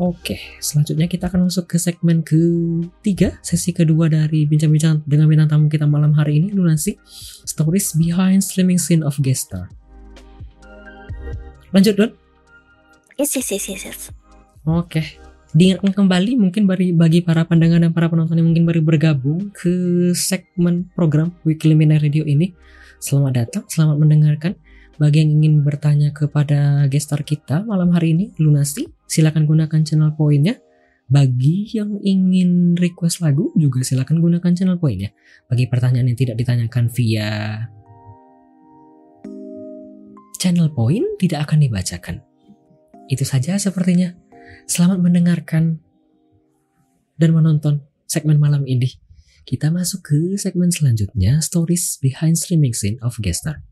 Oke, selanjutnya kita akan masuk ke segmen ketiga, sesi kedua dari bincang-bincang dengan bintang tamu kita malam hari ini, Lunasi, Stories Behind Streaming Scene of Gestar. Lanjut, Don. Yes, yes, yes, yes. Oke, diingatkan kembali mungkin bagi, bagi para pendengar dan para penonton yang mungkin baru bergabung ke segmen program Weekly Midnight Radio ini. Selamat datang, selamat mendengarkan. Bagi yang ingin bertanya kepada gestar kita malam hari ini, Lunasi, silakan gunakan channel poinnya. Bagi yang ingin request lagu juga silakan gunakan channel poinnya. Bagi pertanyaan yang tidak ditanyakan via channel poin tidak akan dibacakan. Itu saja sepertinya. Selamat mendengarkan dan menonton segmen malam ini. Kita masuk ke segmen selanjutnya, Stories Behind Streaming Scene of Gestar.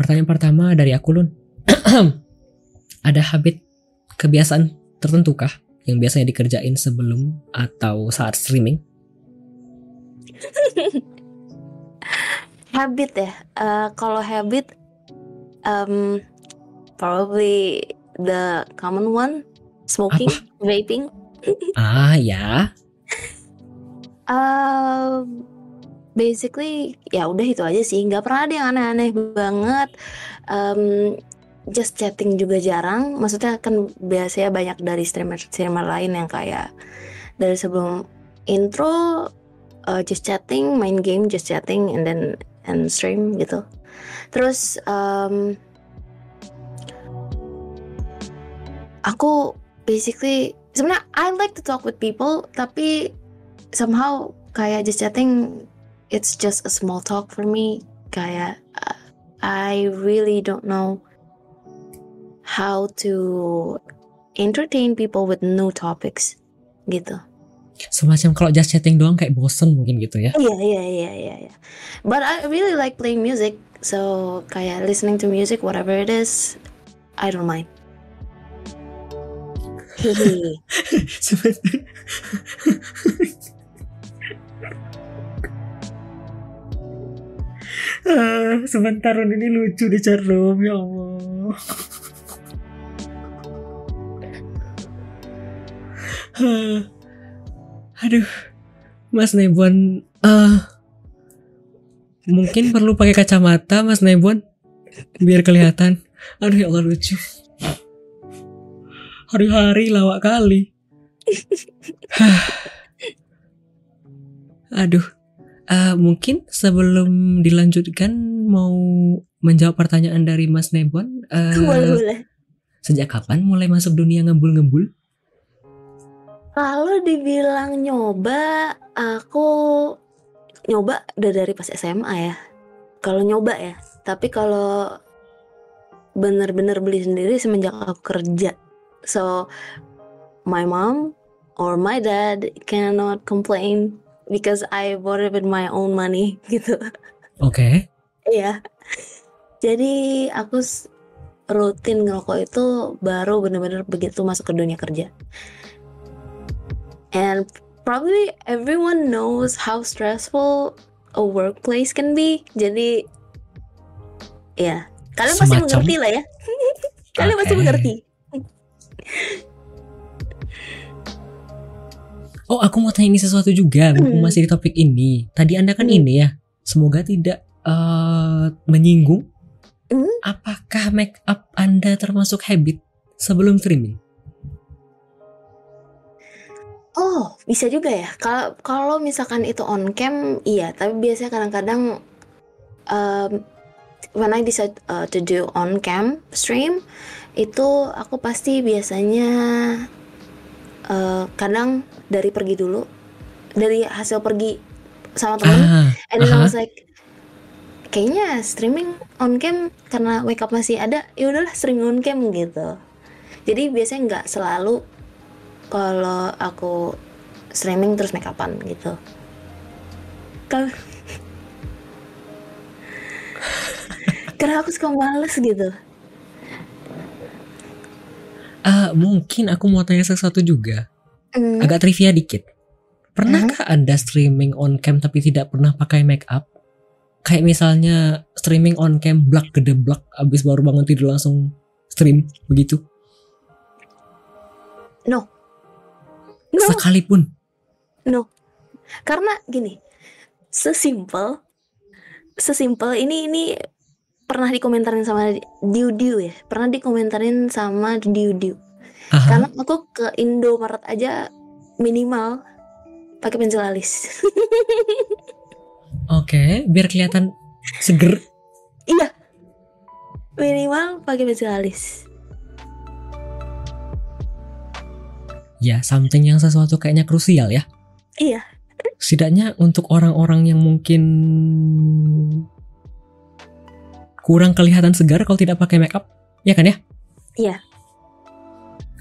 Pertanyaan pertama dari aku Lun. Ada habit kebiasaan tertentu kah yang biasanya dikerjain sebelum atau saat streaming? habit ya. Uh, kalau habit, um, probably the common one, smoking, Apa? vaping. ah ya. Uh, basically ya udah itu aja sih. Nggak pernah ada yang aneh-aneh banget. Um, just chatting juga jarang. Maksudnya kan biasanya banyak dari streamer streamer lain yang kayak dari sebelum intro uh, just chatting main game just chatting and then and stream gitu. Terus um, aku basically sebenarnya I like to talk with people tapi somehow kayak just chatting it's just a small talk for me. Kayak uh, I really don't know how to entertain people with new topics gitu. Semacam kalau just chatting doang kayak bosen mungkin gitu ya. Iya iya iya iya iya. But I really like playing music. So kayak listening to music whatever it is, I don't mind. Hehe. Ah, sebentar ini lucu di room ya Allah. Ah, Aduh, Mas Nebon, uh, mungkin perlu pakai kacamata Mas Nebon biar kelihatan. Aduh ya Allah lucu. Hari-hari lawak kali. Aduh, Uh, mungkin sebelum dilanjutkan mau menjawab pertanyaan dari Mas Nebon. Uh, boleh boleh. Sejak kapan mulai masuk dunia ngebul-ngebul? Kalau dibilang nyoba, aku nyoba udah dari pas SMA ya. Kalau nyoba ya, tapi kalau bener-bener beli sendiri semenjak aku kerja. So my mom or my dad cannot complain because I bought it with my own money gitu. Oke. Okay. Iya. Jadi aku rutin ngerokok itu baru bener-bener begitu masuk ke dunia kerja. And probably everyone knows how stressful a workplace can be. Jadi ya, kalian pasti mengerti lah ya. kalian okay. pasti mengerti. Oh, aku mau tanya ini sesuatu juga, hmm. masih di topik ini. Tadi Anda kan hmm. ini ya, semoga tidak uh, menyinggung. Hmm? Apakah make up Anda termasuk habit sebelum streaming? Oh, bisa juga ya. Kalau kalau misalkan itu on cam, iya. Tapi biasanya kadang-kadang um, when I decide uh, to do on cam stream, itu aku pasti biasanya uh, kadang dari pergi dulu dari hasil pergi sama temen uh, and then uh -huh. I was like kayaknya streaming on cam karena wake up masih ada ya udahlah streaming on cam gitu. Jadi biasanya nggak selalu kalau aku streaming terus make upan gitu. Kalau karena aku suka males gitu Uh, mungkin aku mau tanya sesuatu juga. Mm. Agak trivia dikit. Pernahkah mm. Anda streaming on cam tapi tidak pernah pakai make up? Kayak misalnya streaming on cam blak gede blak abis baru bangun tidur langsung stream begitu? No. Sekalipun. Karena gini, sesimpel, sesimpel ini ini pernah dikomentarin sama Diu Diu ya, pernah dikomentarin sama Diu Diu. Aha. Karena aku ke Indomaret aja minimal pakai pensil alis. Oke, biar kelihatan seger. iya, minimal pakai pensil alis. Ya, something yang sesuatu kayaknya krusial ya. Iya, Setidaknya untuk orang-orang yang mungkin kurang kelihatan segar kalau tidak pakai makeup, ya kan ya? Iya.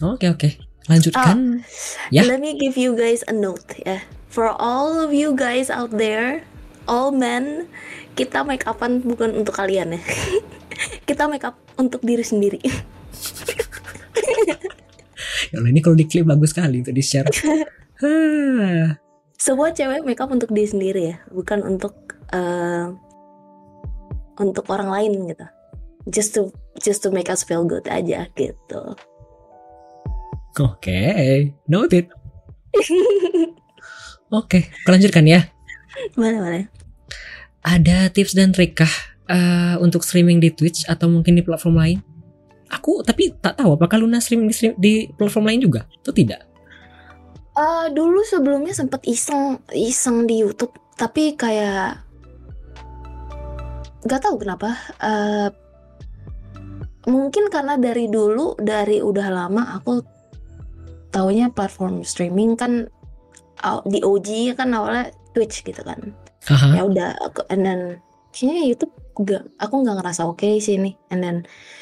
Oke oke, lanjutkan. Ya. Let me give you guys a note ya. For all of you guys out there, all men, kita make upan bukan untuk kalian ya. kita make up untuk diri sendiri. Ya ini kalau diklip bagus sekali untuk di share. Semua cewek make up untuk diri sendiri ya, bukan untuk eh, untuk orang lain gitu. Just to just to make us feel good aja gitu. Oke, noted. Oke, lanjutkan ya. Mana mana? Ada tips dan trik kah eh, untuk streaming di Twitch atau mungkin di platform lain? Aku tapi tak tahu apakah Luna streaming di, stream- di platform lain juga atau tidak. Eh, dulu sebelumnya sempet iseng iseng di YouTube, tapi kayak nggak tahu kenapa. Eh, mungkin karena dari dulu dari udah lama aku taunya platform streaming kan di OG kan awalnya Twitch gitu kan. Haha. Ya udah, aku- and then kayaknya YouTube gak, aku nggak ngerasa oke sih nih. And then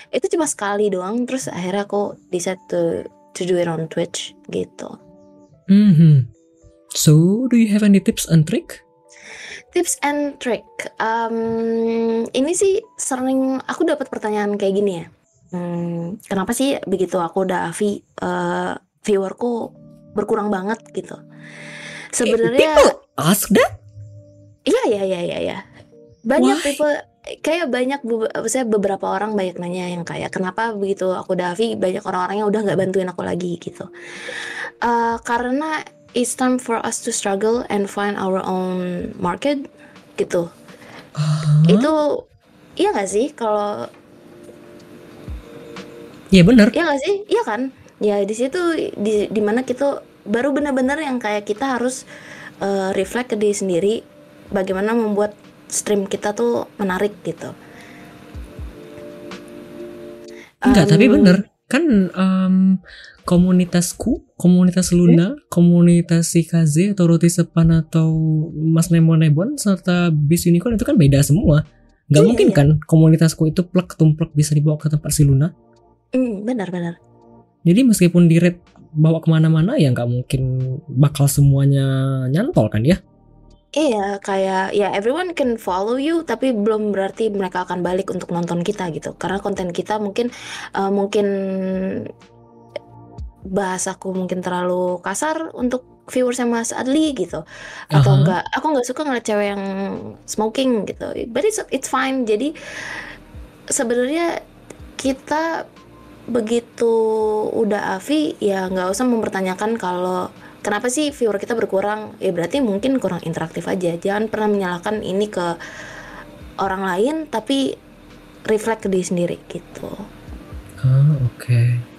itu cuma sekali doang, terus akhirnya aku decide to to do it on Twitch gitu. Mhm. So, do you have any tips and trick? Tips and trick. Um, ini sih sering aku dapat pertanyaan kayak gini ya. Hmm, kenapa sih begitu aku udah vi, eh, viewerku berkurang banget gitu? Sebenarnya People ask that? iya iya iya iya iya. Banyak Why? people kayak banyak saya beberapa orang banyak nanya yang kayak kenapa begitu aku udah vi banyak orang-orang yang udah nggak bantuin aku lagi gitu. Eh, karena it's time for us to struggle and find our own market gitu. Ah, itu iya gak sih kalau ya benar. iya gak sih? Iya kan? Ya di situ di di mana kita baru benar-benar yang kayak kita harus eh, reflect ke diri sendiri bagaimana membuat stream kita tuh menarik gitu. Enggak, tapi Em, bener kan em, komunitasku, komunitas Luna, komunitas si KZ atau Roti Sepan atau Mas Nemo Nebon serta Bis Unicorn itu kan beda semua. Nggak Iya, mungkin iya. kan komunitasku itu plek tumplek bisa dibawa ke tempat si Luna. hmm, benar-benar Jadi meskipun di rate bawa ke mana-mana ya nggak mungkin bakal semuanya nyantol kan ya? Iya, kayak ya everyone can follow you, tapi belum berarti mereka akan balik untuk nonton kita gitu. Karena konten kita mungkin eh, mungkin bahasaku mungkin terlalu kasar untuk viewersnya Mas Adli gitu, atau Aha. enggak? Aku nggak suka ngeliat cewek yang smoking gitu. But it's it's fine. Jadi sebenarnya kita begitu udah Avi ya nggak usah mempertanyakan kalau kenapa sih viewer kita berkurang ya berarti mungkin kurang interaktif aja jangan pernah menyalahkan ini ke orang lain tapi reflect ke diri sendiri gitu Ah, oke.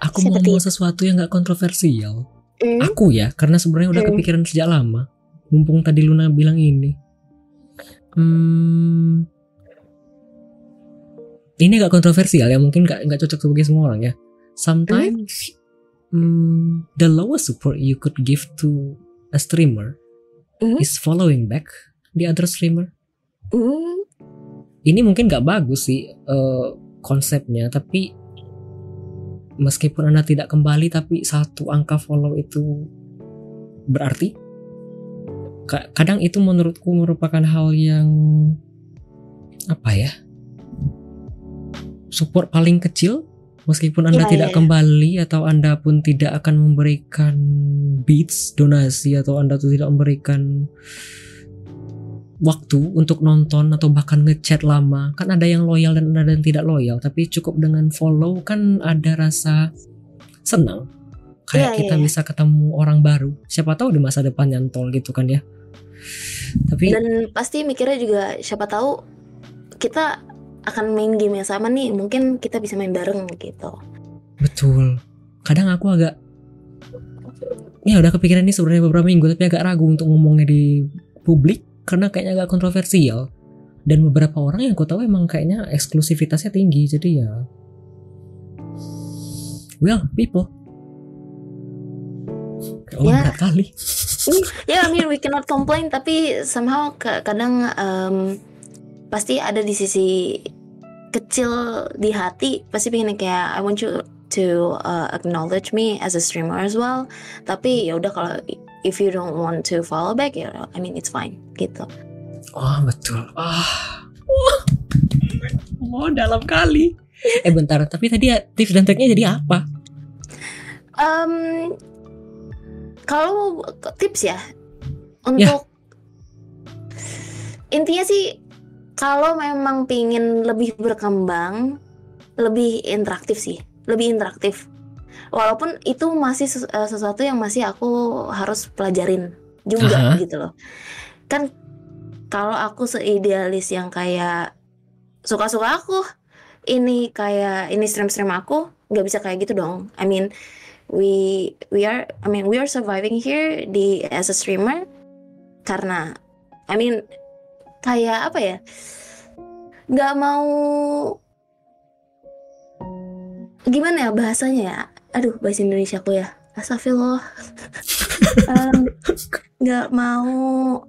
Aku mau Seperti ngomong itu. sesuatu yang nggak kontroversial. Hmm, Aku ya, karena sebenarnya udah Hmm. kepikiran sejak lama. Mumpung tadi Luna bilang ini. Hmm, ini gak kontroversial ya, mungkin gak, nggak cocok sebagai semua orang ya. Sometimes, hmm, the lowest support you could give to a streamer Mhm. is following back the other streamer. hmm, Ini mungkin gak bagus sih eh, konsepnya, tapi meskipun anda tidak kembali, tapi satu angka follow itu berarti. Ka- Kadang itu menurutku merupakan hal yang apa ya? Support paling kecil, meskipun anda Iya, tidak iya. kembali atau anda pun tidak akan memberikan beats donasi atau anda tuh tidak memberikan waktu untuk nonton atau bahkan ngechat lama. Kan ada yang loyal dan ada yang tidak loyal tapi cukup dengan follow kan ada rasa senang. Kayak Iya, kita iya, iya. bisa ketemu orang baru. Siapa tahu di masa depan nyantol gitu kan ya. Tapi Dan pasti mikirnya juga siapa tahu kita akan main game yang sama nih, mungkin kita bisa main bareng gitu. betul. Kadang aku agak ya udah kepikiran ini sebenarnya beberapa minggu tapi agak ragu untuk ngomongnya di publik karena kayaknya agak kontroversial dan beberapa orang yang aku tahu emang kayaknya eksklusivitasnya tinggi jadi ya well people oh Ya. berat kali Ya, I mean we cannot complain tapi somehow ka- kadang em, pasti ada di sisi kecil di hati pasti pengen kayak I want you to uh, acknowledge me as a streamer as well. Tapi ya udah kalau if you don't want to follow back ya I mean it's fine gitu. oh betul ah Wah. oh dalam kali eh bentar tapi tadi ya, tips dan triknya jadi apa Em, kalau tips ya untuk intinya sih kalau memang pingin lebih berkembang, lebih interaktif sih, lebih interaktif. Walaupun itu masih eh, sesuatu yang masih aku harus pelajarin juga Aha. gitu loh. Kan kalau aku seidealis yang kayak suka-suka aku, ini kayak ini stream-stream aku nggak bisa kayak gitu dong. I mean we we are I mean we are surviving here di as a streamer karena I mean kayak apa ya nggak mau gimana ya bahasanya ya aduh bahasa Indonesia aku ya. Astagfirullah. Nggak mau.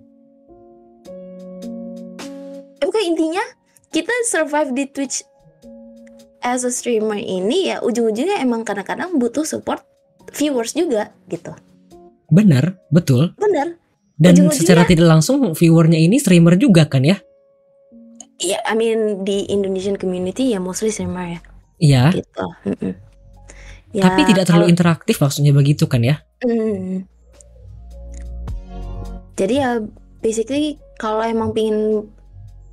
Eh bukan intinya kita survive di Twitch as a streamer ini ya ujung-ujungnya emang kadang-kadang butuh support viewers juga gitu. Benar betul. Bener dan Ujung-ujungnya- secara tidak langsung viewernya ini streamer juga kan ya? Ya I mean di Indonesian community ya mostly streamer ya. Iya. Gitu Mm-mm. Ya, tapi tidak terlalu kalau- interaktif maksudnya begitu kan ya Mm. jadi ya basically kalau emang pingin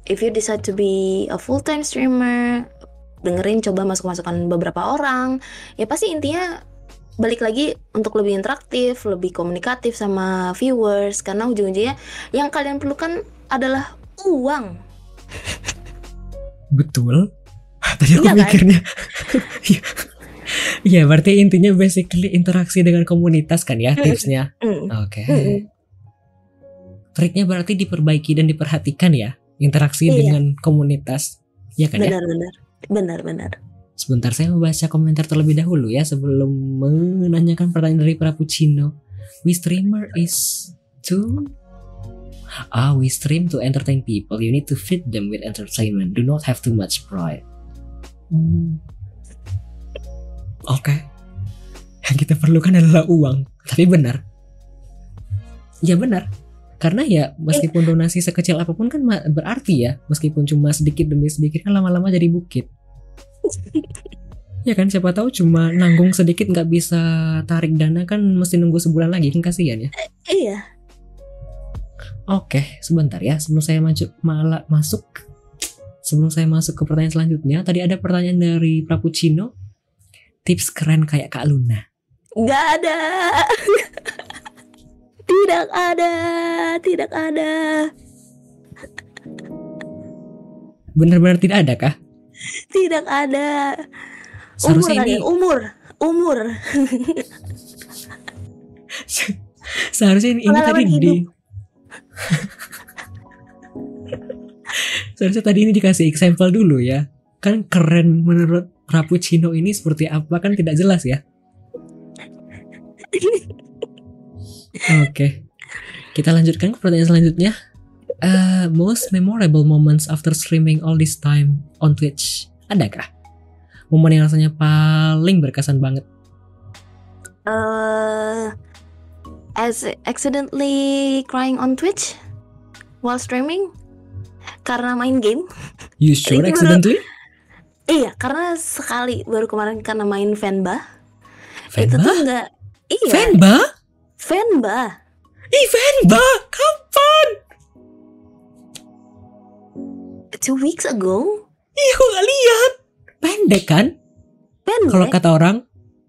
if you decide to be a full time streamer dengerin coba masuk masukan beberapa orang ya pasti intinya balik lagi untuk lebih interaktif lebih komunikatif sama viewers karena ujung-ujungnya yang kalian perlukan adalah uang betul tadi aku Iya kan? mikirnya Iya. Iya, berarti intinya basically interaksi dengan komunitas kan ya tipsnya. Oke. Mm-mm. Triknya berarti diperbaiki dan diperhatikan ya, interaksi Iya. dengan komunitas. Ya kan ya? benar-benar benar-benar Sebentar saya membaca komentar terlebih dahulu ya sebelum menanyakan pertanyaan dari Prapuccino. We streamer is to Ah, we stream to entertain people. You need to feed them with entertainment. Do not have too much pride. Hmm. Oke. Yang kita perlukan adalah uang. Tapi benar. Ya benar. Karena ya meskipun donasi sekecil apa pun kan berarti ya. Meskipun cuma sedikit demi sedikit kan lama-lama jadi bukit. Ya kan siapa tahu cuma nanggung sedikit nggak bisa tarik dana kan mesti nunggu sebulan lagi kan kasihan ya. iya Oke, sebentar ya sebelum saya maju malah masuk sebelum saya masuk ke pertanyaan selanjutnya tadi ada pertanyaan dari Prapuccino tips keren kayak Kak Luna. nggak ada tidak ada tidak ada Benar-benar tidak ada kah? tidak ada umur Seharusnya ini ya, umur umur seharusnya ini, ini tadi Pengalaman di hidup. seharusnya tadi ini dikasih example dulu ya. Kan keren menurut Prapuccino ini seperti apa kan tidak jelas ya. Oke. Kita lanjutkan ke pertanyaan selanjutnya. Eh, most memorable moments after streaming all this time on Twitch. Adakah? Momen yang rasanya paling berkesan banget. Eh, as accidentally crying on Twitch while streaming karena main game You sure accidentally? Iya karena sekali baru kemarin karena main Fanba itu tuh enggak iya Fanba? Fanba Ih, Fanba! Kapan? two weeks ago Ih, aku gak lihat. Pendek kan? pendek Kalau kata orang,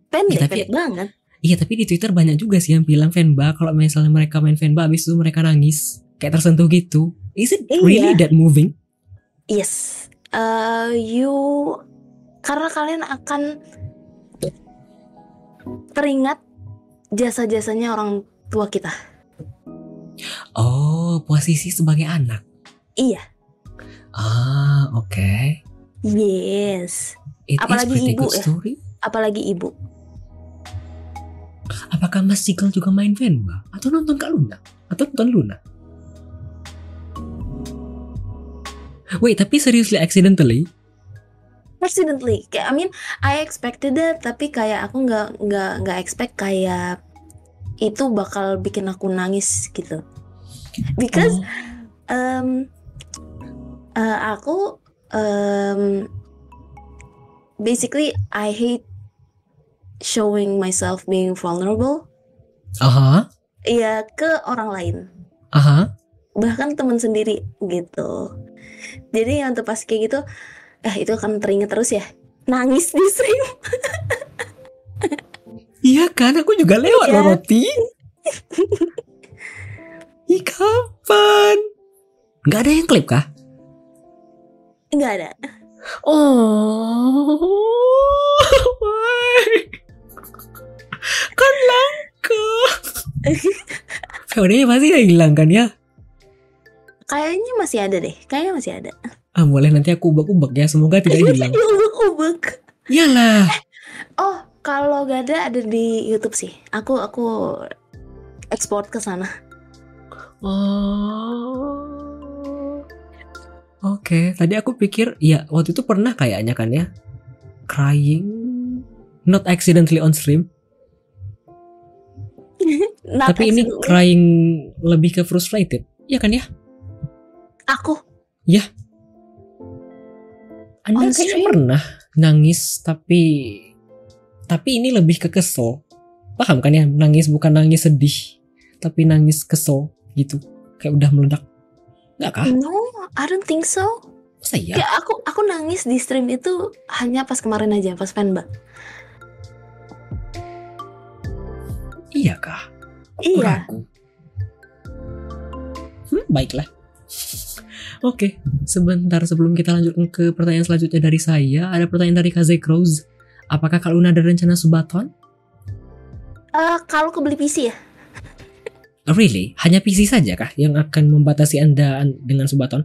pendek Ya, tapi- pendek banget Iya tapi di Twitter banyak juga sih yang bilang fanba kalau misalnya mereka main fanba abis itu mereka nangis kayak tersentuh gitu. Is it Iya. really that moving? Yes. Uh, you karena kalian akan teringat jasa-jasanya orang tua kita. Oh posisi sebagai anak. Iya. Ah oke. Yes. It Apalagi ibu good ya. story. Apalagi ibu. Apakah Mas Cikal juga main fanba atau nonton Kak Luna atau nonton Luna? Wait tapi seriously accidentally Accidentally. Kayak, I mean, I expected it, tapi kayak aku nggak nggak nggak expect kayak itu bakal bikin aku nangis gitu. Because Oh. um, uh, aku um, basically I hate showing myself being vulnerable Aha, ya ke orang lain aha. bahkan teman sendiri gitu jadi yang tuh pas kayak gitu eh itu akan teringat terus ya nangis di stream Iya kan, aku juga lewat Iya. loh roti. Ih kapan? Gak ada yang klip kah? nggak ada Oh, why? kan langka. VOD-nya pasti hilang kan ya? Kayaknya masih ada deh. Kayaknya masih ada. Ah boleh nanti aku ubek-ubek ya, semoga tidak hilang. ubek-ubek. Iyalah. oh kalau gak ada ada di YouTube sih. Aku aku ekspor ke sana. Oh. Oke, tadi aku pikir ya waktu itu pernah kayaknya kan ya. Crying. Not accidentally on stream, tapi ini crying lebih ke frustrated. Ya kan ya? Aku Anda On kayaknya stream? pernah nangis tapi tapi ini lebih ke kesel. Paham kan ya? Nangis bukan nangis sedih, tapi nangis kesel gitu. Kayak udah meledak. Enggak kah? no I don't think so Masa iya? Ya aku aku nangis di stream itu hanya pas kemarin aja pas fanba. Iya kah? Aku Iya. ragu. Hmm, baiklah. Oke, sebentar sebelum kita lanjut ke pertanyaan selanjutnya dari saya, ada pertanyaan dari Kaze Crows. Apakah Luna ada rencana subaton? Eh, kalau kebeli PC ya? Really? Hanya PC saja kah yang akan membatasi Anda an- dengan subaton?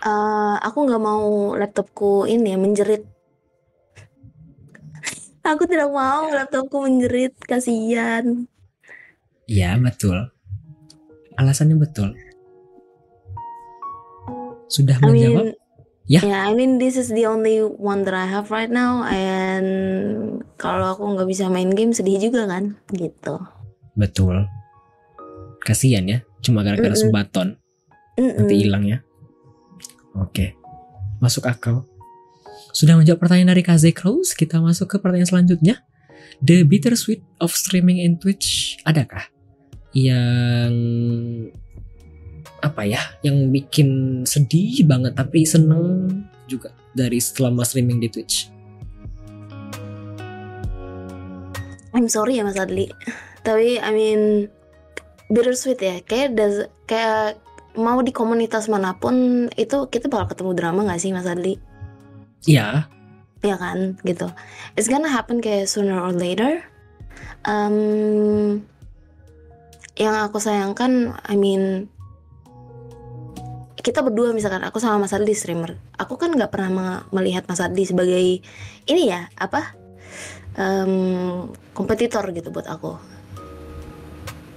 Eh, aku nggak mau laptopku ini ya menjerit. aku tidak mau laptopku menjerit, kasihan. Iya, betul. Alasannya betul. Sudah I menjawab? mean, Ya. yeah, I mean this is the only one that I have right now, and kalau aku nggak bisa main game sedih juga kan, gitu. Betul. Kasian ya, cuma gara-gara Mm-mm. subaton. Mm-mm. nanti hilang ya. Oke, masuk akal. Sudah menjawab pertanyaan dari KZ Crows, kita masuk ke pertanyaan selanjutnya. The bittersweet of streaming in Twitch, adakah yang apa ya, yang bikin sedih banget tapi seneng juga dari selama streaming di Twitch? I'm sorry ya Mas Adli. Tapi I mean bittersweet ya. Kayak das- kayak mau di komunitas mana pun itu kita bakal ketemu drama gak sih Mas Adli? Ya, Ya kan gitu. It's gonna happen kayak sooner or later. Um, yang aku sayangkan, I mean kita berdua misalkan aku sama Mas Adli streamer, aku kan nggak pernah me- melihat Mas Adli sebagai ini ya apa em, kompetitor gitu buat aku.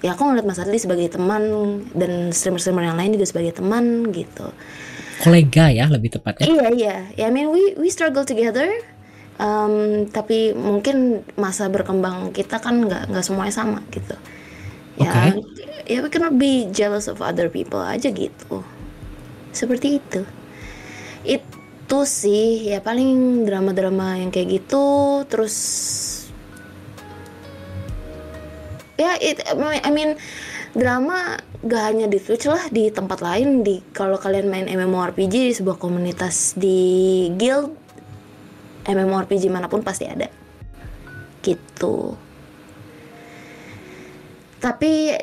Ya aku ngeliat Mas Adli sebagai teman dan streamer-streamer yang lain juga sebagai teman gitu. kolega ya lebih tepatnya. Iya iya, ya I mean we we struggle together. Um, tapi mungkin masa berkembang kita kan nggak nggak semuanya sama gitu. Ya, ya we cannot be jealous of other people aja gitu. Seperti itu. Itu sih ya paling drama-drama yang kayak gitu. Terus ya it, I mean drama gak hanya di Twitch lah di tempat lain di kalau kalian main MMORPG di sebuah komunitas di guild MMORPG mana pun pasti ada gitu tapi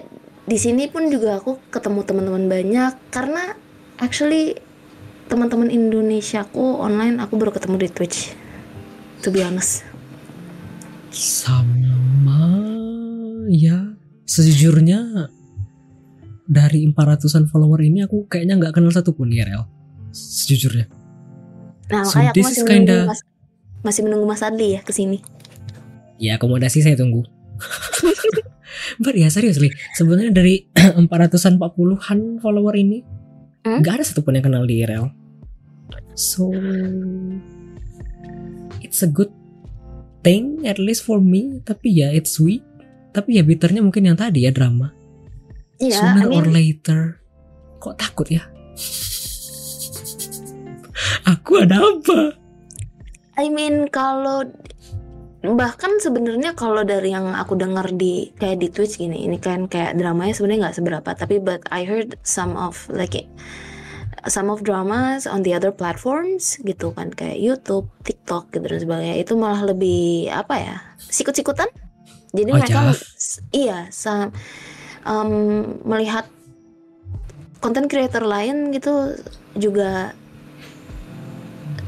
di sini pun juga aku ketemu teman-teman banyak karena actually teman-teman Indonesia aku online aku baru ketemu di Twitch to be honest. Sama ya. Sejujurnya dari 400an follower ini aku kayaknya nggak kenal satu pun IRL sejujurnya. Nah So makanya aku this masih is menunggu kinda- mas, masih menunggu Mas Adli ya ke sini ya akomodasi saya tunggu. Bar ya serius li. Sebenarnya dari 400an 40an follower ini Hmm? nggak ada satupun yang kenal di IRL so it's a good thing at least for me. Tapi ya it's sweet. Tapi ya bitternya mungkin yang tadi ya drama. Iya sooner I or mean, later. Kok takut ya? Aku ada apa? I mean kalau bahkan sebenarnya kalau dari yang aku dengar di kayak di Twitch gini ini kan kayak dramanya sebenarnya nggak seberapa tapi but I heard some of like some of dramas on the other platforms gitu kan kayak YouTube, TikTok gitu dan sebagainya itu malah lebih apa ya sikut-sikutan jadi Oh, mereka Jaf. iya sa- em, melihat konten creator lain gitu juga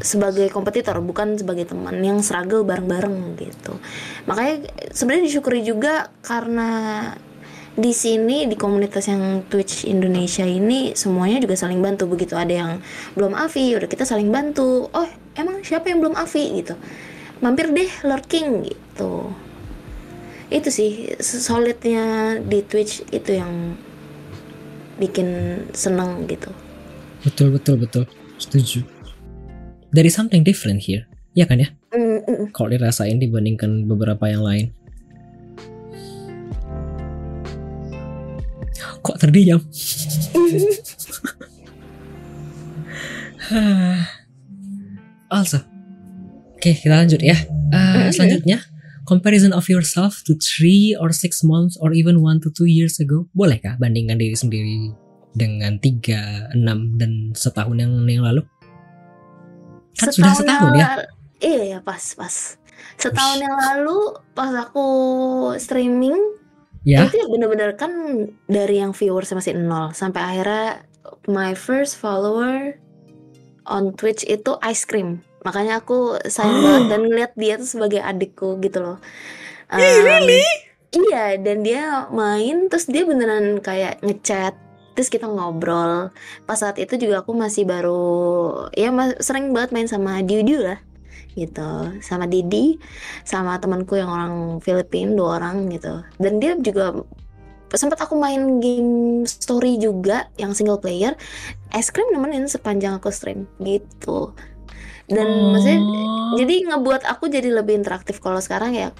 sebagai kompetitor bukan sebagai teman yang struggle bareng-bareng gitu. Makanya sebenarnya disyukuri juga karena di sini di komunitas yang Twitch Indonesia ini semuanya juga saling bantu. Begitu ada yang belum Avi udah kita saling bantu. Oh emang siapa yang belum Avi gitu. Mampir deh lurking gitu. Itu sih solidnya di Twitch itu yang bikin seneng gitu. Betul betul betul. Setuju there is something different here. Ya kan ya? Mm, kalau dirasain dibandingkan beberapa yang lain. Kok terdiam? Also oke kita lanjut ya. Eh, Mm-mm. selanjutnya comparison of yourself to three or six months or even one to two years ago. Bolehkah bandingkan diri sendiri dengan tiga enam dan setahun yang yang lalu kan sudah setahun ya? iya ya pas pas. Setahun yang lalu pas aku streaming ya? itu ya bener-bener kan dari yang viewers masih nol. Sampai akhirnya my first follower on Twitch itu ice cream. Makanya aku sayang banget dan ngeliat dia tuh sebagai adikku gitu loh. Um, iya dan dia main terus dia beneran kayak ngechat terus kita ngobrol. Pas saat itu juga aku masih baru ya ma- sering banget main sama Diudiu lah gitu. Sama Didi sama temanku yang orang Filipina dua orang gitu. Dan dia juga sempat aku main game story juga yang single player. Es krim nemenin sepanjang aku stream gitu. Dan maksudnya Oh. jadi ngebuat aku jadi lebih interaktif. Kalau sekarang ya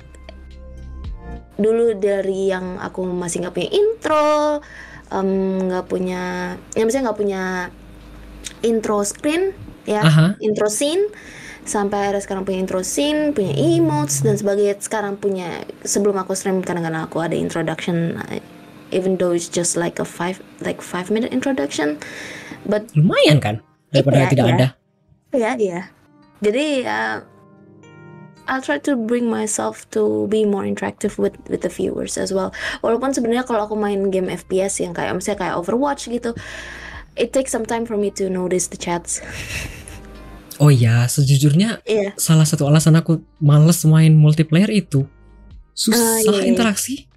dulu dari yang aku masih nggak punya intro nggak punya ya misalnya nggak punya intro screen ya aha. intro scene sampai akhirnya sekarang punya intro scene punya emotes dan sebagainya. Sekarang punya sebelum aku stream kadang-kadang aku ada introduction uh, even though it's just like a five like five minute introduction but lumayan kan daripada Iya, tidak iya. ada. Ya ya jadi ya I'll try to bring myself to be more interactive with with the viewers as well. Walaupun sebenarnya kalau aku main game FPS yang kayak misalnya kayak Overwatch gitu, it takes some time for me to notice the chats. oh ya sejujurnya Iya. salah satu alasan aku males main multiplayer itu susah Ah, iya, iya. interaksi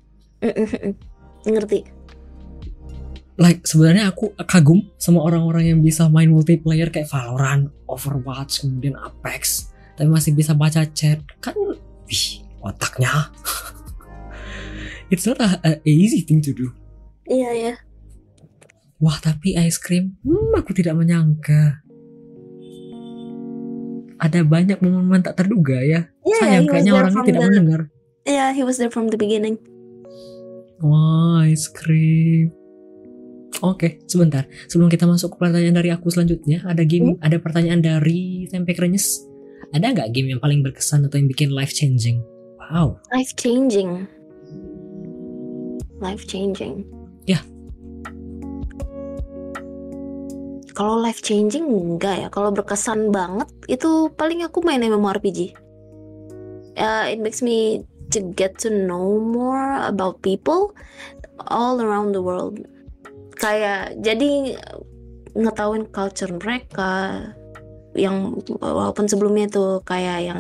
Ngerti? like sebenarnya aku kagum sama orang-orang yang bisa main multiplayer kayak Valorant, Overwatch, kemudian Apex, tapi masih bisa baca chat. Kan, wih, otaknya. It's not a, a easy thing to do. Iya ya. Wah, tapi ice cream, hmm, aku tidak menyangka. Ada banyak momen tak terduga ya. Iya, Sayang, kayaknya orangnya tidak the- mendengar. Yeah, he was there from the beginning. Wah, ice cream. Oke, sebentar. Sebelum kita masuk ke pertanyaan dari aku selanjutnya, ada game, ada pertanyaan dari Tempe Krenyes. Ada nggak game yang paling berkesan atau yang bikin life changing? Wow. Life changing. Life changing. Ya. Kalau life changing enggak ya. Kalau berkesan banget itu paling aku main MMORPG. Uh, it makes me to get to know more about people. all around the world kayak jadi ngetahuin culture mereka yang walaupun sebelumnya tuh kayak yang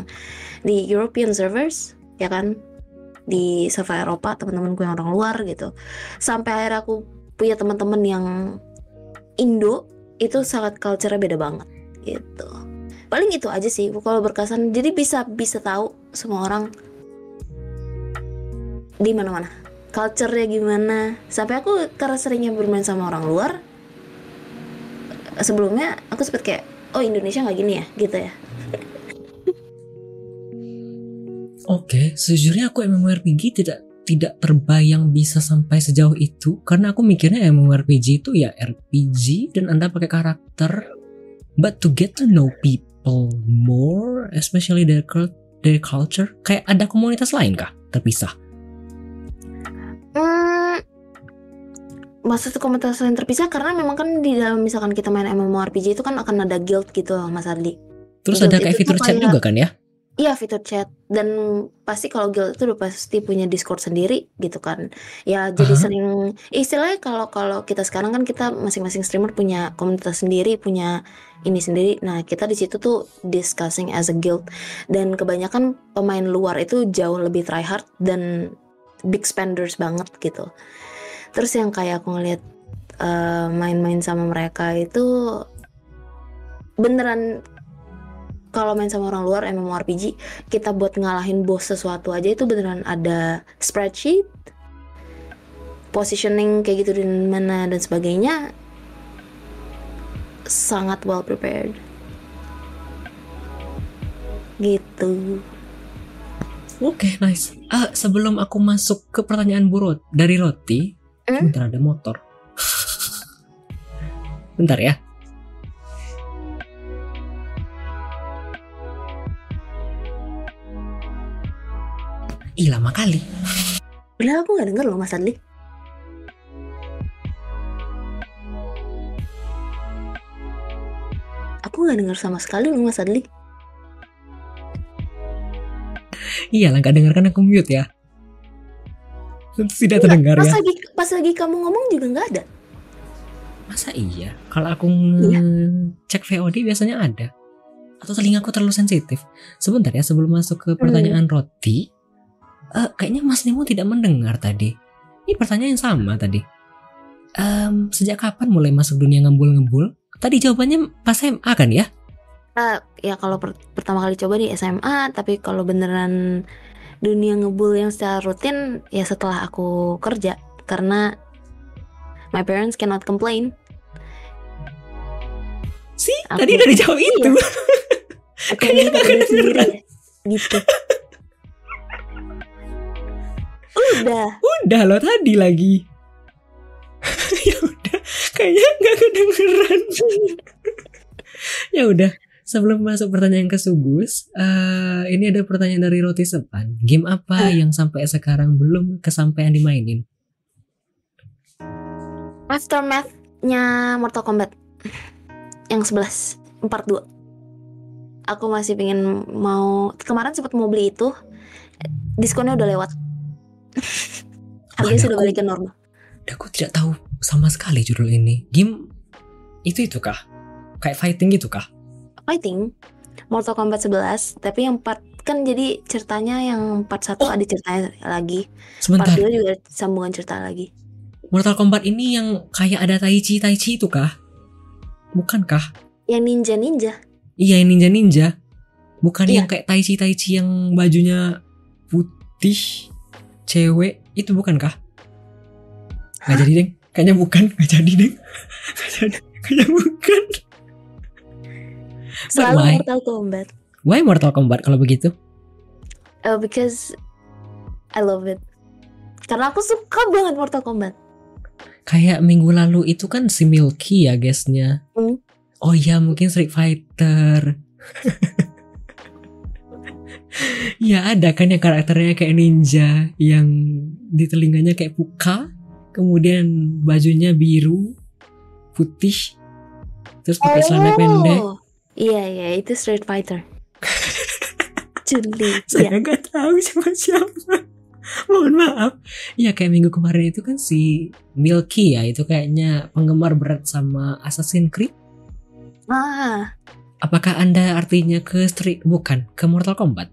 di European servers ya kan? Di server Eropa teman-temanku yang orang luar gitu. Sampai akhirnya aku punya teman-teman yang Indo itu sangat culture beda banget gitu. Paling itu aja sih kalau berkesan. Jadi bisa bisa tahu semua orang di mana-mana. Culture-nya gimana. Sampai aku karena seringnya bermain sama orang luar sebelumnya aku sempet kayak oh Indonesia nggak gini ya? Gitu ya. Oke, sejujurnya aku MMORPG tidak tidak terbayang bisa sampai sejauh itu. Karena aku mikirnya MMORPG itu ya RPG dan Anda pakai karakter. But to get to know people more especially their their culture kayak ada komunitas lain kah? Terpisah? Hmm, maksud komunitas yang terpisah karena memang kan di dalam misalkan kita main MMORPG itu kan akan ada guild gitu loh Mas Ardi. Terus Guild ada kayak itu fitur chat kayak- juga kan ya? Iya fitur chat dan pasti kalau guild itu udah pasti punya Discord sendiri gitu kan. Ya jadi Aha. sering istilahnya kalau kalau kita sekarang kan kita masing-masing streamer punya komunitas sendiri, punya ini sendiri. Nah, kita di situ tuh discussing as a guild dan kebanyakan pemain luar itu jauh lebih tryhard dan big spenders banget gitu. Terus yang kayak aku ngeliat eh, main-main sama mereka itu beneran kalau main sama orang luar MMORPG kita buat ngalahin bos sesuatu aja itu beneran ada spreadsheet positioning kayak gitu dan mana dan sebagainya sangat well prepared gitu Oke, nice. Ah, sebelum aku masuk ke pertanyaan burut dari Roti, Hmm? bentar ada motor. bentar ya. Ih, lama kali. Udah aku nggak denger loh Mas Adli Aku nggak denger sama sekali loh Mas Adli Iya lah, gak denger kan aku mute ya. Tidak Enggak, terdengar pas ya. lagi pas lagi kamu ngomong juga nggak ada Masa iya? Kalau aku ngecek VOD biasanya ada. Atau telingaku terlalu sensitif. Sebentar ya, sebelum masuk ke pertanyaan Roti. eh, kayaknya Mas Nemo tidak mendengar tadi. Ini pertanyaan yang sama tadi. Em, sejak kapan mulai masuk dunia ngembul-ngembul? Tadi jawabannya pas SMA kan ya? Eh, ya kalau per- pertama kali coba di SMA tapi kalau beneran dunia ngebul yang secara rutin ya setelah aku kerja karena my parents cannot complain Sih, Aku- tadi dari jawab itu. aku Kayaknya sendiri kedengeran. ya. gitu udah Udah loh tadi lagi. ya udah, kayaknya nggak kedengeran. ya udah, sebelum masuk pertanyaan ke Sugus, eh, ini ada pertanyaan dari Roti Sepan. Game apa Hmm. yang sampai sekarang belum kesampaian dimainin? aftermath-nya Mortal Kombat yang 11 42 aku masih pengen mau kemarin sempat mau beli itu diskonnya udah lewat harganya sudah balik ke normal Aku tidak tahu sama sekali judul ini. Game itu itu kah? Kayak fighting gitu kah? Fighting Mortal Kombat 11 tapi yang part kan jadi ceritanya yang part 1 Oh. ada ceritanya lagi Sebentar, part 2 juga sambungan cerita lagi Mortal Kombat ini yang kayak ada Tai Chi Tai Chi itu kah? Bukankah? yang ninja ninja Iya yang ninja ninja. Bukan Iya. yang kayak Tai Chi Tai Chi yang bajunya putih cewek itu bukankah? Gak jadi deng. Kayaknya bukan. Gak jadi deng. Jadi. Kayaknya bukan. Selalu why? Mortal Kombat Why Mortal Kombat kalau begitu? Uh, because I love it karena aku suka banget Mortal Kombat Kayak minggu lalu itu kan si Milky ya guysnya. Hmm. Oh iya mungkin Street Fighter. Ya ada kan yang karakternya kayak ninja yang di telinganya kayak puka, kemudian bajunya biru, putih, terus pakai celana pendek. Iya iya itu Street Fighter. Juli. Saya ya. nggak tahu siapa siapa. Mohon Maaf. Iya kayak minggu kemarin itu kan si Milky ya itu kayaknya penggemar berat sama Assassin's Creed. Ah, Apakah Anda artinya ke Street bukan ke Mortal Kombat?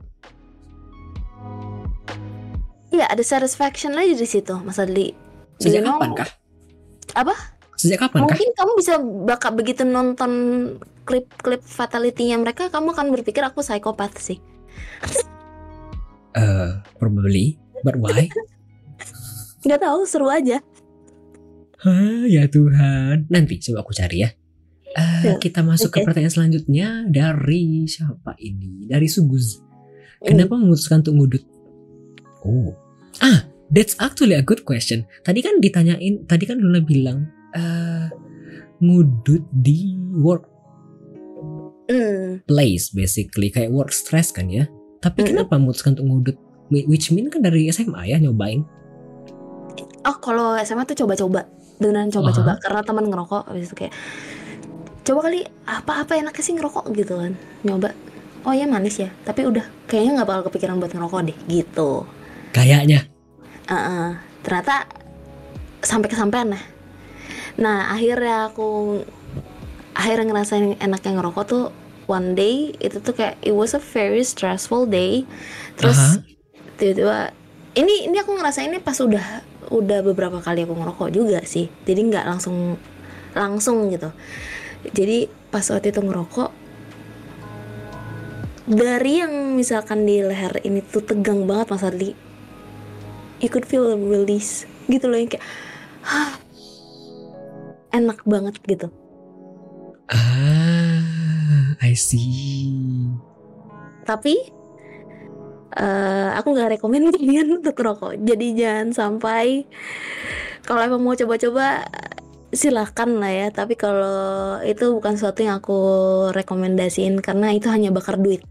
iya ada satisfaction aja di situ, Mas Adli. Sejak kapan kah? Apa? Sejak kapan kah? Mungkin kamu bisa bakal begitu nonton klip-klip fatality-nya mereka, kamu akan berpikir aku psikopat sih. Eh, probably. But why? Gak tahu, seru aja. Hah, ya Tuhan. Nanti coba aku cari ya. Ya, kita masuk ke oke. pertanyaan selanjutnya dari siapa ini? Dari Suguz. Kenapa memutuskan untuk ngudut? Oh. Ah, that's actually a good question. Tadi kan ditanyain, tadi kan Luna bilang eh ngudut di workplace Hmm, basically kayak work stress kan ya. Tapi Mm-mm. kenapa memutuskan untuk ngudut? Which mean kan dari SMA ya nyobain. Oh, kalau SMA tuh coba-coba. Beneran coba-coba. Karena teman ngerokok, habis itu kayak coba kali apa-apa enaknya sih ngerokok gitu kan. Nyoba. Oh ya manis ya. Tapi udah kayaknya nggak bakal kepikiran buat ngerokok deh gitu. Kayaknya. Heeh. ternyata sampai kesampaian nah. Nah, akhirnya aku akhirnya ngerasain enaknya ngerokok tuh one day itu tuh kayak it was a very stressful day. Terus tiba-tiba ini ini aku ngerasain ini pas udah udah beberapa kali aku ngerokok juga sih. Jadi nggak langsung langsung gitu. Jadi pas waktu itu ngerokok dari yang misalkan di leher ini tuh tegang banget Mas Adli you could feel a release gitu loh yang kayak "Hah, enak banget gitu. Ah, I see. tapi eh, aku nggak rekomen kalian untuk rokok. Jadi jangan sampai kalau emang mau coba-coba silahkan lah ya. Tapi kalau itu bukan sesuatu yang aku rekomendasiin karena itu hanya bakar duit.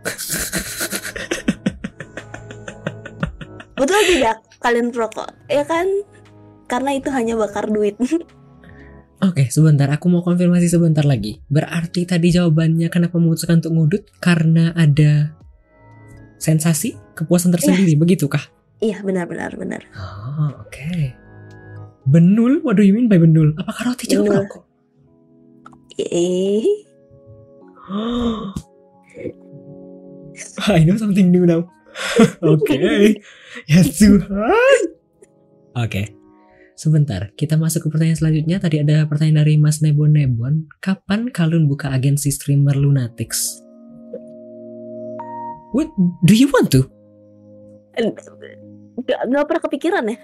Betul tidak kalian perokok ya kan? Karena itu hanya bakar duit Oke, sebentar. Aku mau konfirmasi sebentar lagi. Berarti tadi jawabannya kenapa memutuskan untuk ngudut? Karena ada sensasi, kepuasan tersendiri, begitukah? iya benar benar benar Oh, oke. Benul? What do you mean by benul? Apakah roti juga Benul. rokok? eh I know something new now. Oke. Ya Tuhan. Oke. Sebentar, kita masuk ke pertanyaan selanjutnya. Tadi ada pertanyaan dari Mas Nebon Nebon. Kapan kalian buka agensi streamer Lunatics? What do you want to? nggak nggak pernah kepikiran ya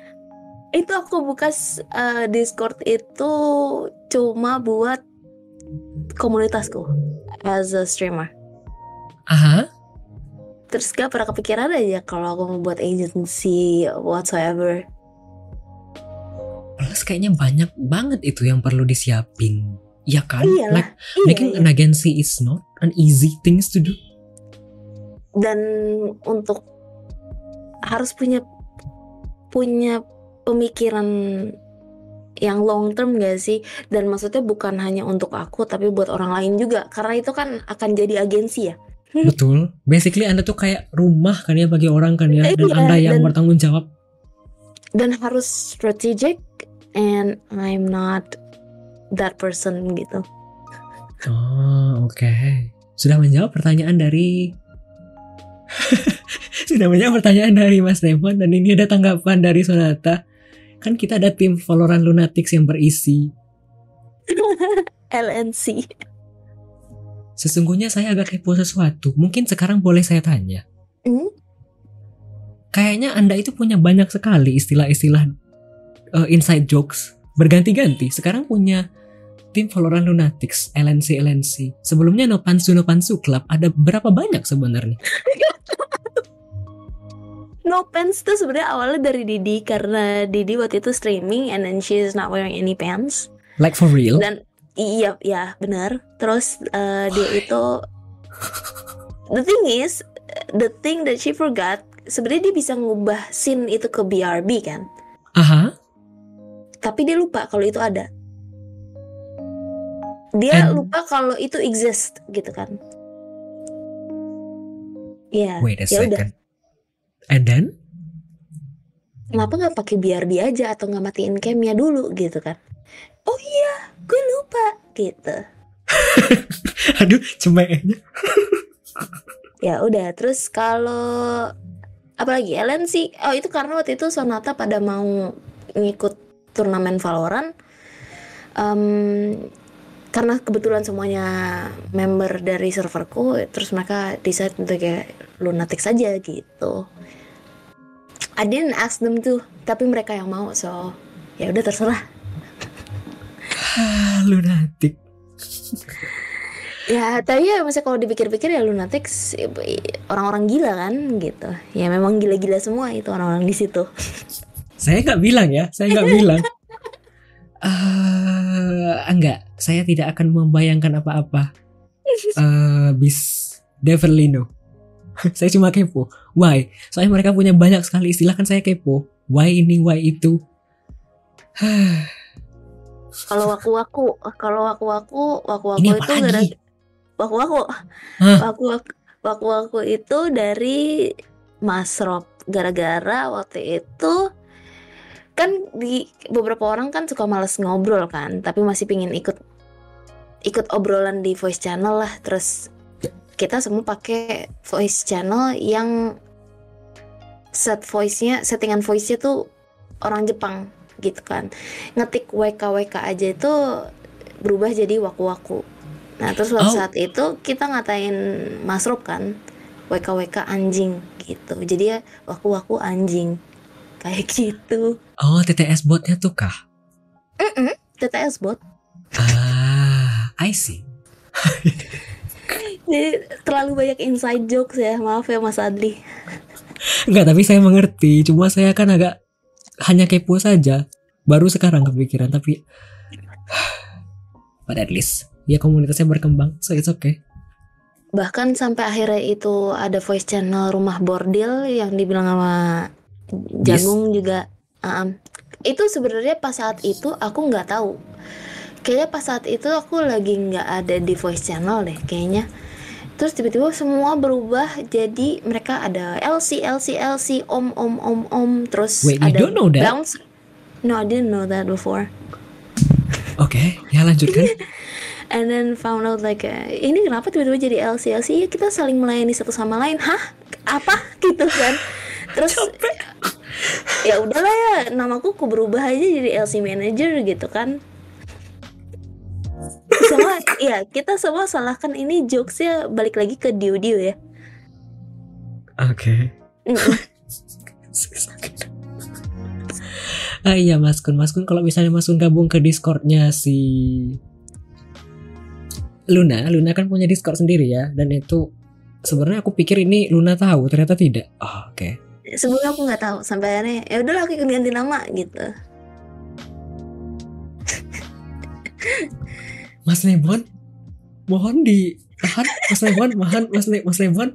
itu aku buka eh, Discord itu cuma buat komunitasku as a streamer Aha. terus gak pernah kepikiran aja kalau aku mau buat agency whatsoever Plus kayaknya banyak banget itu yang perlu disiapin. Ya kan? Iyalah, Like iya, making iya. an agency is not an easy things to do. dan untuk harus punya punya pemikiran yang long term gak sih dan maksudnya bukan hanya untuk aku tapi buat orang lain juga karena itu kan akan jadi agensi ya Betul. Basically Anda tuh kayak rumah kan ya bagi orang kan ya. Dan Iya, Anda yang dan- bertanggung jawab. Dan harus strategic and I'm not that person gitu. Oh, oke. Sudah menjawab pertanyaan dari Sudah menjawab pertanyaan dari Mas Raymond dan ini ada tanggapan dari Sonata. Kan kita ada tim Valorant Lunatics yang berisi. LNC. Sesungguhnya saya agak kepo sesuatu. Mungkin sekarang boleh saya tanya. Hmm? Kayaknya Anda itu punya banyak sekali istilah-istilah eh, inside jokes berganti-ganti. Sekarang punya tim Valorant Lunatics, LNC LNC. Sebelumnya Nopansu Nopansu Club ada berapa banyak sebenarnya? No pants tuh sebenarnya awalnya dari Didi karena Didi waktu itu streaming and then she is not wearing any pants. Like for real? Dan iya ya benar. Terus eh, dia itu the thing is the thing that she forgot sebenarnya dia bisa ngubah scene itu ke BRB kan. Aha. Tapi dia lupa kalau itu ada. Dia And- lupa kalau itu exist gitu kan. Iya. Wait a ya udah. second. And then? kenapa nggak pakai BRB aja atau nggak matiin camnya dulu gitu kan oh iya gue lupa gitu Aduh, cemeknya. ya udah terus kalau apalagi Ellen sih oh itu karena waktu itu Sonata pada mau ngikut turnamen Valorant. Em, karena kebetulan semuanya member dari serverku terus mereka decide untuk kayak lunatic saja gitu. I didn't ask them tuh tapi mereka yang mau so ya udah terserah. Ah, lunatic. Ya tapi ya maksudnya kalau dipikir-pikir ya lunatic sih, orang-orang gila kan gitu ya memang gila-gila semua itu orang-orang di situ Saya nggak bilang ya, saya nggak bilang. Eh, enggak, saya tidak akan membayangkan apa-apa. Eh, bis definitely no. saya cuma kepo. Why? Soalnya mereka punya banyak sekali istilah kan saya kepo. Why ini, why itu. kalau waku-waku kalau waku-waku waku-waku ini itu apa gara lagi? Waku-waku waku-waku waku-waku itu dari Mas Rob gara-gara waktu itu kan di beberapa orang kan suka males ngobrol kan tapi masih pingin ikut ikut obrolan di voice channel lah. Terus kita semua pakai voice channel yang set voice-nya settingan voice-nya tuh orang Jepang gitu kan. Ngetik WK WK aja itu berubah jadi waku-waku nah terus pada Oh. saat itu kita ngatain Mas Rob kan WK WK anjing gitu jadi ya waku-waku anjing kayak gitu Oh, TTS botnya tuh kah? Mm-mm, TTS bot Ah, I see. jadi terlalu banyak inside jokes ya maaf ya Mas Adli Enggak, tapi saya mengerti. Cuma saya kan agak hanya kepo saja. Baru sekarang kepikiran, tapi but at least ya komunitasnya berkembang, so it's okay. bahkan sampai akhirnya itu ada voice channel rumah bordil yang dibilang sama jagung juga. Um, itu sebenarnya pas saat itu aku nggak tahu. Kayaknya pas saat itu aku lagi nggak ada di voice channel deh kayaknya. Terus tiba-tiba semua berubah jadi mereka ada LC LC LC om om om om. Terus Wait, you ada don't know that? bounce no I didn't know that before. Oke, ya lanjutkan. And then found out like uh, ini kenapa tiba-tiba jadi LC LC ya kita saling melayani satu sama lain. Hah? Apa? Gitu kan. Terus ya udahlah ya namaku ku berubah aja jadi LC manager gitu kan. Semua ya kita semua salahkan ini jokesnya balik lagi ke Dio Dio ya. Oke. Mm-mm. ah iya Mas Kun, Mas Kun kalau misalnya Mas Kun gabung ke Discordnya si Luna, Luna kan punya Discord sendiri ya, dan itu sebenarnya aku pikir ini Luna tahu, ternyata tidak. Oh, Oke. sebelumnya aku nggak tahu sampai akhirnya ya udahlah aku ikut ganti nama gitu Mas Lebon, mohon di tahan, Mas Lebon, mohon Mas Le Mas Lebon.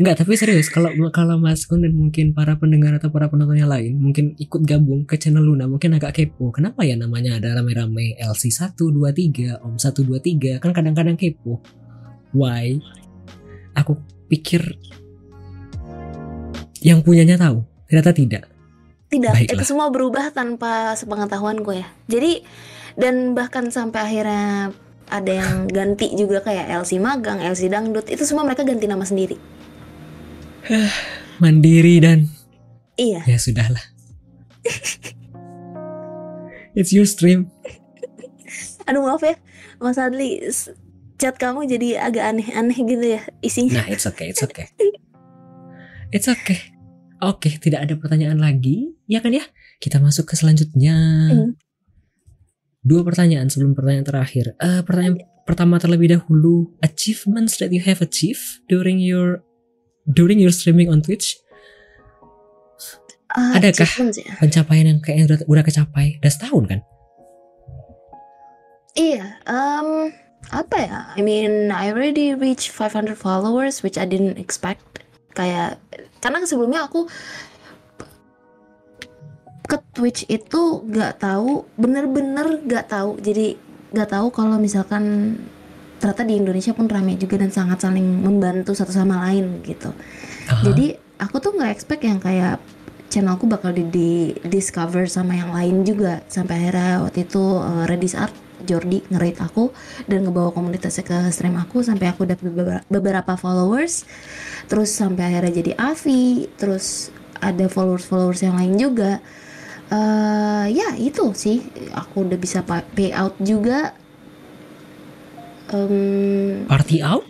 Enggak, tapi serius kalau kalau Mas Kun dan mungkin para pendengar atau para penonton yang lain mungkin ikut gabung ke channel Luna mungkin agak kepo. Kenapa ya namanya ada rame-rame LC123, Om 123 kan kadang-kadang kepo. Why? Aku pikir yang punyanya tahu, ternyata tidak. Tidak, Baiklah. itu semua berubah tanpa sepengetahuanku ya. Jadi dan bahkan sampai akhirnya ada yang ganti juga kayak LC magang, LC dangdut, itu semua mereka ganti nama sendiri. Mandiri dan Iya, ya sudahlah. It's your stream. aduh maaf ya, Mas Adli, chat kamu jadi agak aneh-aneh gitu ya isinya. Nah, it's okay, it's okay. It's okay. Oke, tidak ada pertanyaan lagi, ya kan ya? Kita masuk ke selanjutnya. Hmm. Dua pertanyaan sebelum pertanyaan terakhir. Eh, pertanyaan pertama terlebih dahulu, achievements that you have achieved during your during your streaming on Twitch, Ah, Adakah? ya? pencapaian yang kayaknya udah, udah kecapai, udah setahun kan? Iya, um, apa ya? I mean, I already reached 500 followers, which I didn't expect. Kayak, karena sebelumnya aku ke Twitch itu gak tahu, bener-bener gak tahu. Jadi gak tahu kalau misalkan ternyata di Indonesia pun ramai juga dan sangat saling membantu satu sama lain gitu. Aha. Jadi aku tuh nggak expect yang kayak channelku bakal di, di discover sama yang lain juga. Sampai akhirnya waktu itu uh, Redis Art Jordi nge aku dan ngebawa komunitasnya ke stream aku sampai aku dapat beberapa, beberapa followers. Terus sampai akhirnya jadi Avi terus ada followers followers yang lain juga. Uh, ya itu sih. Aku udah bisa pay out juga um, party out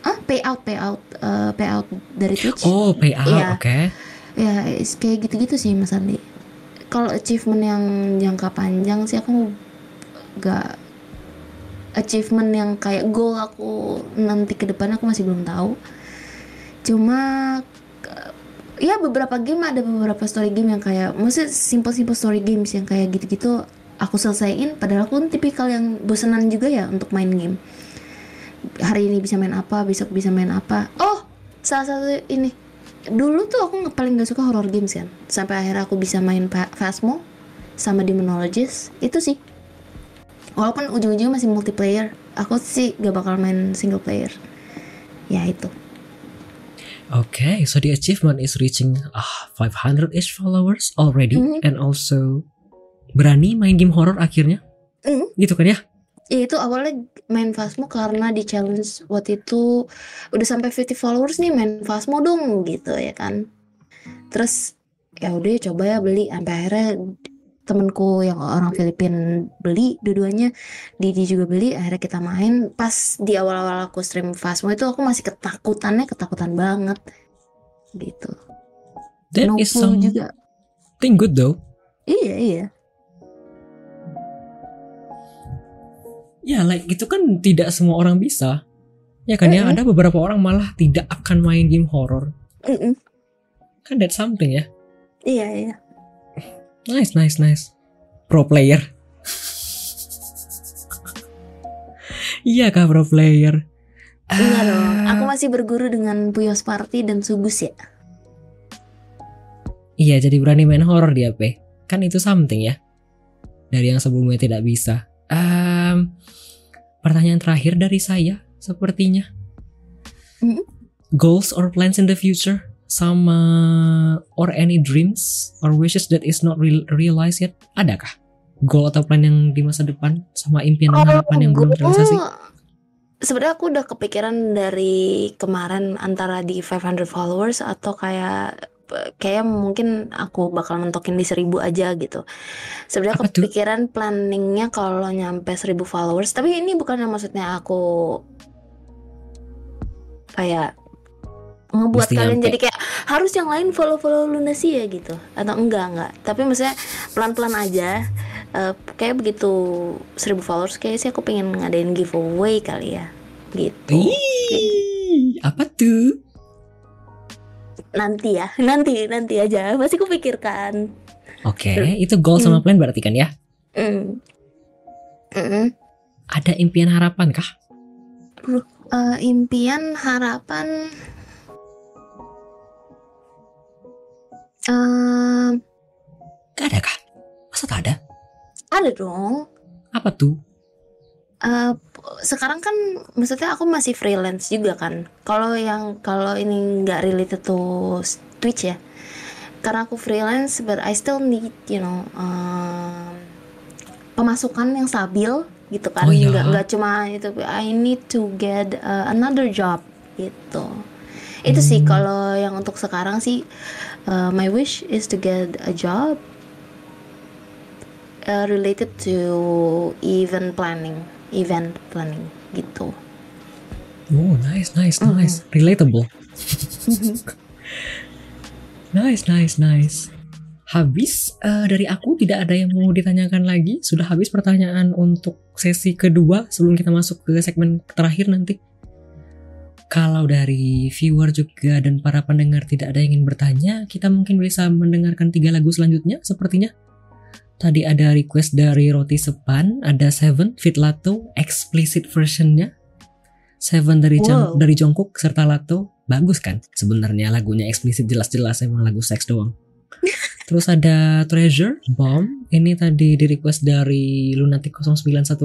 ah pay out pay out uh, pay out dari Twitch oh pay out ya. oke okay. ya kayak gitu-gitu sih Mas Andi kalau achievement yang jangka panjang sih aku gak achievement yang kayak goal aku nanti ke depan aku masih belum tahu cuma ya beberapa game ada beberapa story game yang kayak maksudnya simple simple story games yang kayak gitu-gitu aku selesaiin padahal aku tipikal yang bosenan juga ya untuk main game. Hari ini bisa main apa besok bisa main apa. Oh salah satu ini. Dulu tuh aku paling gak suka horror games kan. Sampai akhirnya aku bisa main Phasmo sama Demonologist itu sih. Walaupun ujung-ujungnya masih multiplayer aku sih gak bakal main single player. Ya itu. Okay, so the achievement is reaching uh, 500-ish followers already mm -hmm. and also berani main game horror akhirnya. Mm. Gitu kan ya? Ya itu awalnya main Fasmo karena di challenge waktu itu udah sampai 50 followers nih main Fasmo dong gitu ya kan. Terus ya udah coba ya beli sampai akhirnya temenku yang orang Filipin beli dua-duanya Didi juga beli akhirnya kita main pas di awal-awal aku stream Fasmo itu aku masih ketakutannya ketakutan banget gitu That no is something juga. good though iya iya ya like gitu kan tidak semua orang bisa ya kan mm -hmm. ya ada beberapa orang malah tidak akan main game horror mm -mm. kan that something ya iya iya nice nice nice pro player iya kah pro player Iya dong, aku masih berguru dengan Puyos Party dan Sugus ya. Iya, jadi berani main horror di HP. Kan itu something ya. Dari yang sebelumnya tidak bisa. Um, pertanyaan terakhir dari saya sepertinya. Goals or plans in the future sama or any dreams or wishes that is not real, realized yet? Adakah goal atau plan yang di masa depan sama impian dan harapan yang belum terrealisasi? Sebenarnya aku udah kepikiran dari kemarin antara di 500 followers atau kayak kayak mungkin aku bakal mentokin di seribu aja gitu. Sebenarnya kepikiran planningnya kalau nyampe seribu followers, tapi ini bukan maksudnya aku kayak ngebuat Mesti kalian nyampe. jadi kayak harus yang lain follow follow lunasi ya gitu. Atau enggak enggak. Tapi maksudnya pelan pelan aja uh, kayak begitu seribu followers kayak sih aku pengen ngadain giveaway kali ya gitu. Ii, apa tuh nanti ya nanti nanti aja. Masih kupikirkan. Oke okay, itu goal sama hmm. plan berarti kan ya? Mm. Mm. ada impian harapan kah? Uh, impian harapan? Um, gak ada kah? Masa tak ada? Ada dong. Apa tuh uh, sekarang kan maksudnya aku masih freelance juga kan. Kalau yang kalau ini nggak related to Twitch ya. Karena aku freelance but I still need you know um, pemasukan yang stabil gitu kan. Oh, iya. nggak nggak cuma itu I need to get uh, another job gitu. Itu hmm. sih kalau yang untuk sekarang sih uh, my wish is to get a job uh, related to event planning event planning gitu. Oh, nice, nice, mm -hmm. nice. Relatable. nice, nice, nice. Habis uh, dari aku tidak ada yang mau ditanyakan lagi. Sudah habis pertanyaan untuk sesi kedua sebelum kita masuk ke segmen terakhir nanti. Kalau dari viewer juga dan para pendengar tidak ada yang ingin bertanya, kita mungkin bisa mendengarkan tiga lagu selanjutnya sepertinya. Tadi ada request dari Roti Sepan, ada Seven Fit Lato explicit versionnya. Seven dari wow. dari Jongkook serta Lato bagus kan? Sebenarnya lagunya eksplisit jelas-jelas emang lagu seks doang. Terus ada Treasure Bomb. Ini tadi di request dari Lunatic 0910.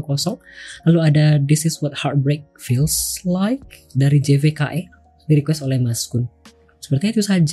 Lalu ada This is what heartbreak feels like dari JVKE. Di request oleh Mas Kun. Sepertinya itu saja